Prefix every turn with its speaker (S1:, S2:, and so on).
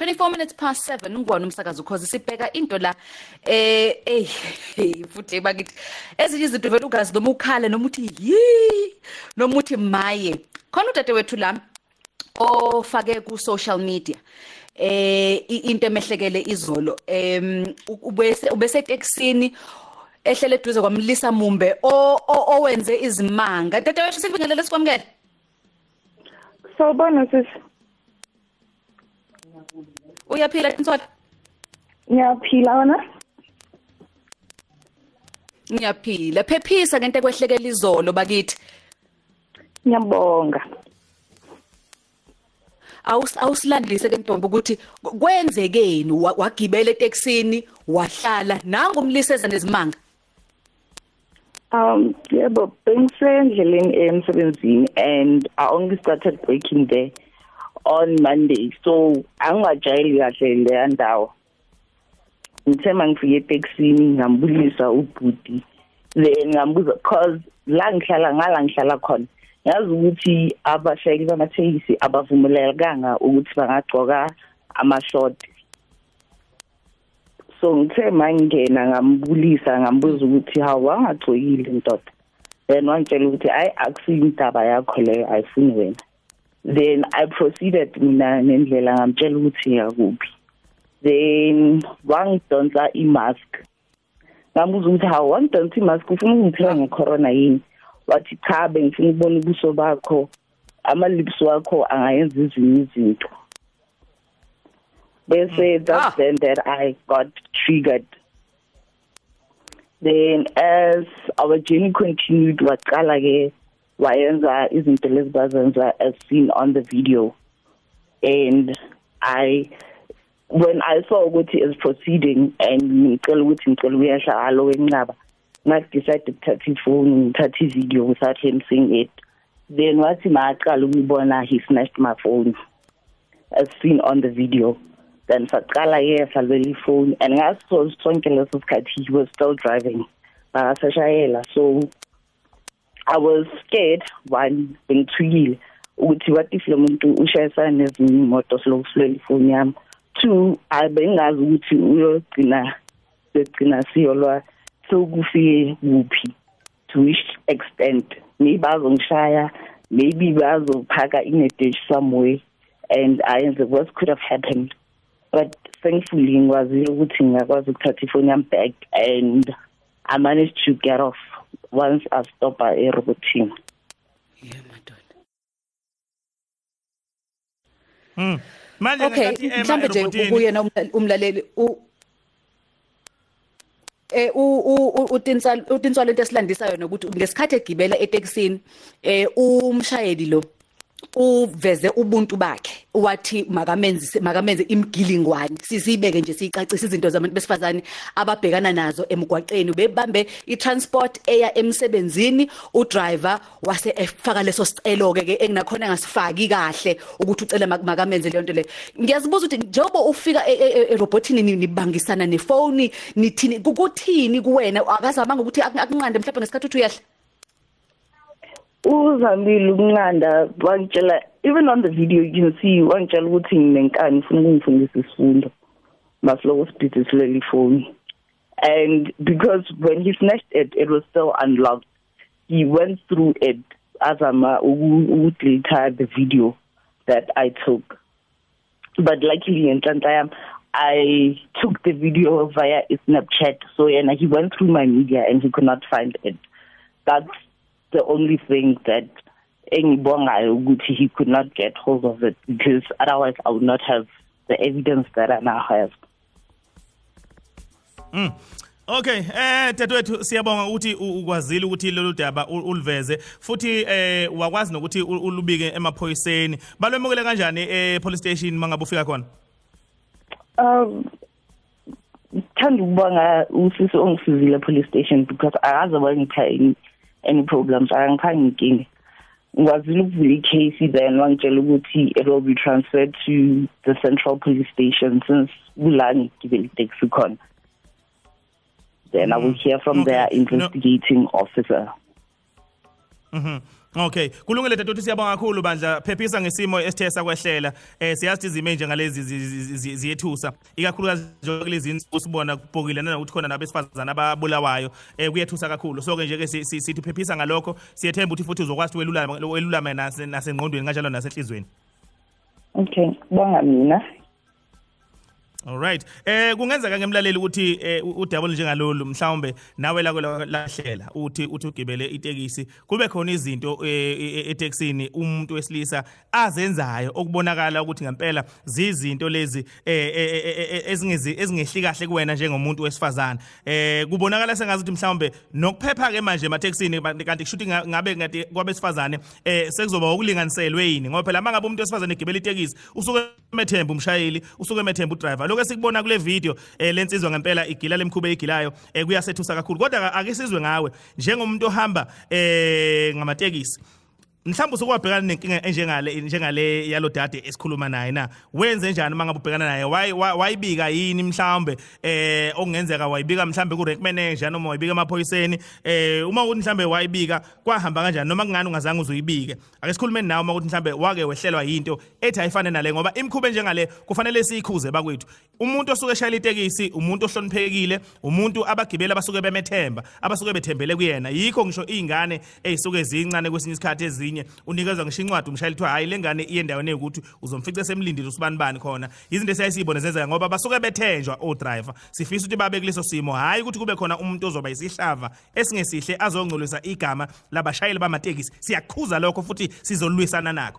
S1: 24 minutes past 7 ngibona umsakazo cause sibheka into la eh hey futhi bakithi ezinye izinto vele ugazi noma ukhale noma uthi yi noma uthi maye. Khona udade wethu la ofake ku social media eh into emehlekele izolo em ubese ubese taxini ehlele eduze kwamlisa Mumbe owenze izimanga. Dade wethu sikubingelele sikwamukele.
S2: Sawubona sisi
S1: Uyaphila Ntsola?
S2: Ngiyaphila wena?
S1: Ngiyaphila. Phephisa ngento ekwehlekela izolo bakithi.
S2: Ngiyabonga.
S1: Awus awusilandise ke ntombi ukuthi kwenzekeni wagibela eTexini wahlala nangumliseza nezimanga.
S2: Um yebo bengisendleleni emsebenzini and I only started working there on Monday. So angajayeli kahle le ndawo. Ngithe mangifike eTaxini ngambulisa ubhuti. Then ngambuza cause la ngihlala ngala ngihlala khona yazi ukuthi abashayeli bamathekisi abavumelekanga ukuthi bangagcoka ama-short. So ngithe mangena ngambulisa ngambuza ukuthi hawu wangagcokile ndoda then wangitshela ukuthi hayi akusiyindaba yakho leyo ayifuni wena then i proceeded mina nendlela ngamtshela ukuthi yakuphi then wangidonsa imask. Ngamuza ukuthi hawu wangidonsa imask ufuna ungithela ngecorona yini? Wathi cha bengifuna ukubona ubuso bakho ama-lips wakho angayenza ezinye izinto. Bese that's ah. then that i got triggered. Then as our journey continued waqala ke wayenza izinto lezi bazenza as seen on the video. And i when i saw ukuthi is proceeding and ngicela ukuthi ngicela uyahla alo wenqaba ngathi decide ukuthatha ifoni ngithatha ivideo without him seeing it. Then wathi maqala ukubona he snatched my phone as seen on the video. Then saqala ke salwela ifoni and ngaso sonke leso sikhathi he was still driving. Bakasashayela so I was scared one bengithukile ukuthi what if lo muntu ushayisana nezinye imoto silokusulela ifoni yami two abengazi ukuthi uyogcina begcina siyolwa sokufike kuphi to which extent. Maybe bazongishaya maybe bazophaka in a ditch somewhere and I the worst could have happened? But thankfully ngikwazile ukuthi ngiyakwazi ukuthatha ifoni yami back and I managed to get off. Once I stop e-roboting
S1: yeah madoda
S3: mm manje
S1: ngathi ema mhlambe nje kuyena umlaleli eh u utinsala utinsala into esilandisayo nokuthi ngesikhathi egibela eTexini eh umshayeli lo uveze ubuntu bakhe wathi makamenze makamenze imgilingwane. Sisibeke nje sicacisa izinto zabantu besifazane ababhekana nazo emgwaqeni. Bebambe itransport eya emsebenzini. Udriver wase efaka leso sicelo ke enginakhona ngasifaki kahle ukuthi ucela makamenze leyo nto le. Ngiyazibuza ukuthi njengoba ufika erobotini nibangisana nefoni nithini kukuthini kuwena? Akazamanga ukuthi akunqande mhlawumbe ngesikhathi uthi uyahla.
S2: Uzambile ukunqanda wangitshela even on the video you can see wangitshela ukuthi nginenkani ufuna ukungifundisa isifundo. Masiloko sibhithi silele ifoni and because when he snatched it it was still unlocked he went through it azama ukudelete the video that I took. But luckily ngenhlanhla yami I took the video via Snapchat. So and he went through my media and he could not find it. That's the only thing that engibongayo ukuthi he could not get hold of it because otherwise I would not have the evidence that I now have.
S3: Mm. Okay eh dadewethu siyabonga ukuthi ukwazile ukuthi lolu daba uliveze futhi eh wakwazi nokuthi ulubike emaphoyiseni balwemukele kanjani eh police station mangabe ufika khona
S2: Um thanda ukubonga usisi ongisizile police station because akaze bangipha any problems angiphangi inkinga ngikwazile ukuvula icase then wangitshela ukuthi it will be transferred to the central police station since kula ngigibela itaxi khona then mm. i will mm. hear from okay. their investigating no. officer
S3: Mhm. Okay, kulungile dadewethu siyabonga kakhulu bandla. Phephisa ngesimo esithe sakwehlela. Eh siyazi izimo njengalezi zi- zi- zi- ziyethusa. Ikakhulukazi nje kulezi insuku usibona kubhokile nanokuthi khona nabesifazana ababulawayo. Eh kuyethusa kakhulu. So ke nje ke si- si- sithi phephisa ngalokho. Siyethemba ukuthi futhi uzokwazi welulama welulama nase nasengqondweni kanjalo nasenhlizweni.
S2: okay bonga mina
S3: Alright. Eh kungenzeka ngemlaleli ukuthi eh, udouble njengalolu mhlawumbe nawe la lahlela uthi uthi ugibele itekisi kube khona izinto eh, e- etekisini umuntu wesilisa azenzayo okubonakala ukuthi ngempela zizinto lezi ezingezi ezingehli kahle kuwena njengomuntu wesifazana. Eh kubonakala sengazi ukuthi mhlawumbe nokuphepha ke manje ematekisini ba- kanti kushuthi nga- ngabe ngathi kwabesifazane eh sekuzoba ukulinganiselwe yini ngoba phela mangabe umuntu wesifazane egibela itekisi usuke emethemba umshayeli usuke emethemba udriver. Lokho esikubona kule video eh lensizwa ngempela igila lemkhube igilayo eh kuyasethusa kakhulu. Kodwa ake sizwe ngawe njengomuntu ohamba eh ngamatekisi mhlawumbe usukwabhekana nenkinga enjengale njengale yalo dade esikhuluma naye na? Wenze njani mangabe ubhekana naye? Wayi- wa- wayibika yini mhlawumbe? Eh okungenzeka wayibika mhlawumbe ku rank manager noma wayibika emaphoyiseni? Eh uma ukuthi mhlawumbe wayibika kwahamba kanjani? Noma kungani ungazange uzuyibike? Ake sikhulumeni nawe uma ukuthi mhlawumbe wake wehlelwa yinto ethi ayifane nale ngoba imkhube njengale kufanele siyikhuze bakwethu. Umuntu osuke eshayela itekisi umuntu ohloniphekile umuntu abagibeli abasuke bemethemba abasuke bethembele kuyena. Yikho ngisho izingane ezisuke zincane kwesinye isikhathi ezinye. Unikezwa ngisho incwadi umshayeli kuthiwa hayi lengane iye endaweni ekuthi uzomfica semlindile usibani bani khona. Izinto esiyayisibone zenzeka ngoba basuke bethenjwa o driver sifisa ukuthi babe kuleso simo. Hayi ukuthi kube khona umuntu ozoba isihlava esingesihle azongcolisa igama labashayeli bamatekisi. Siyakhuza lokho futhi sizolwisana nakho.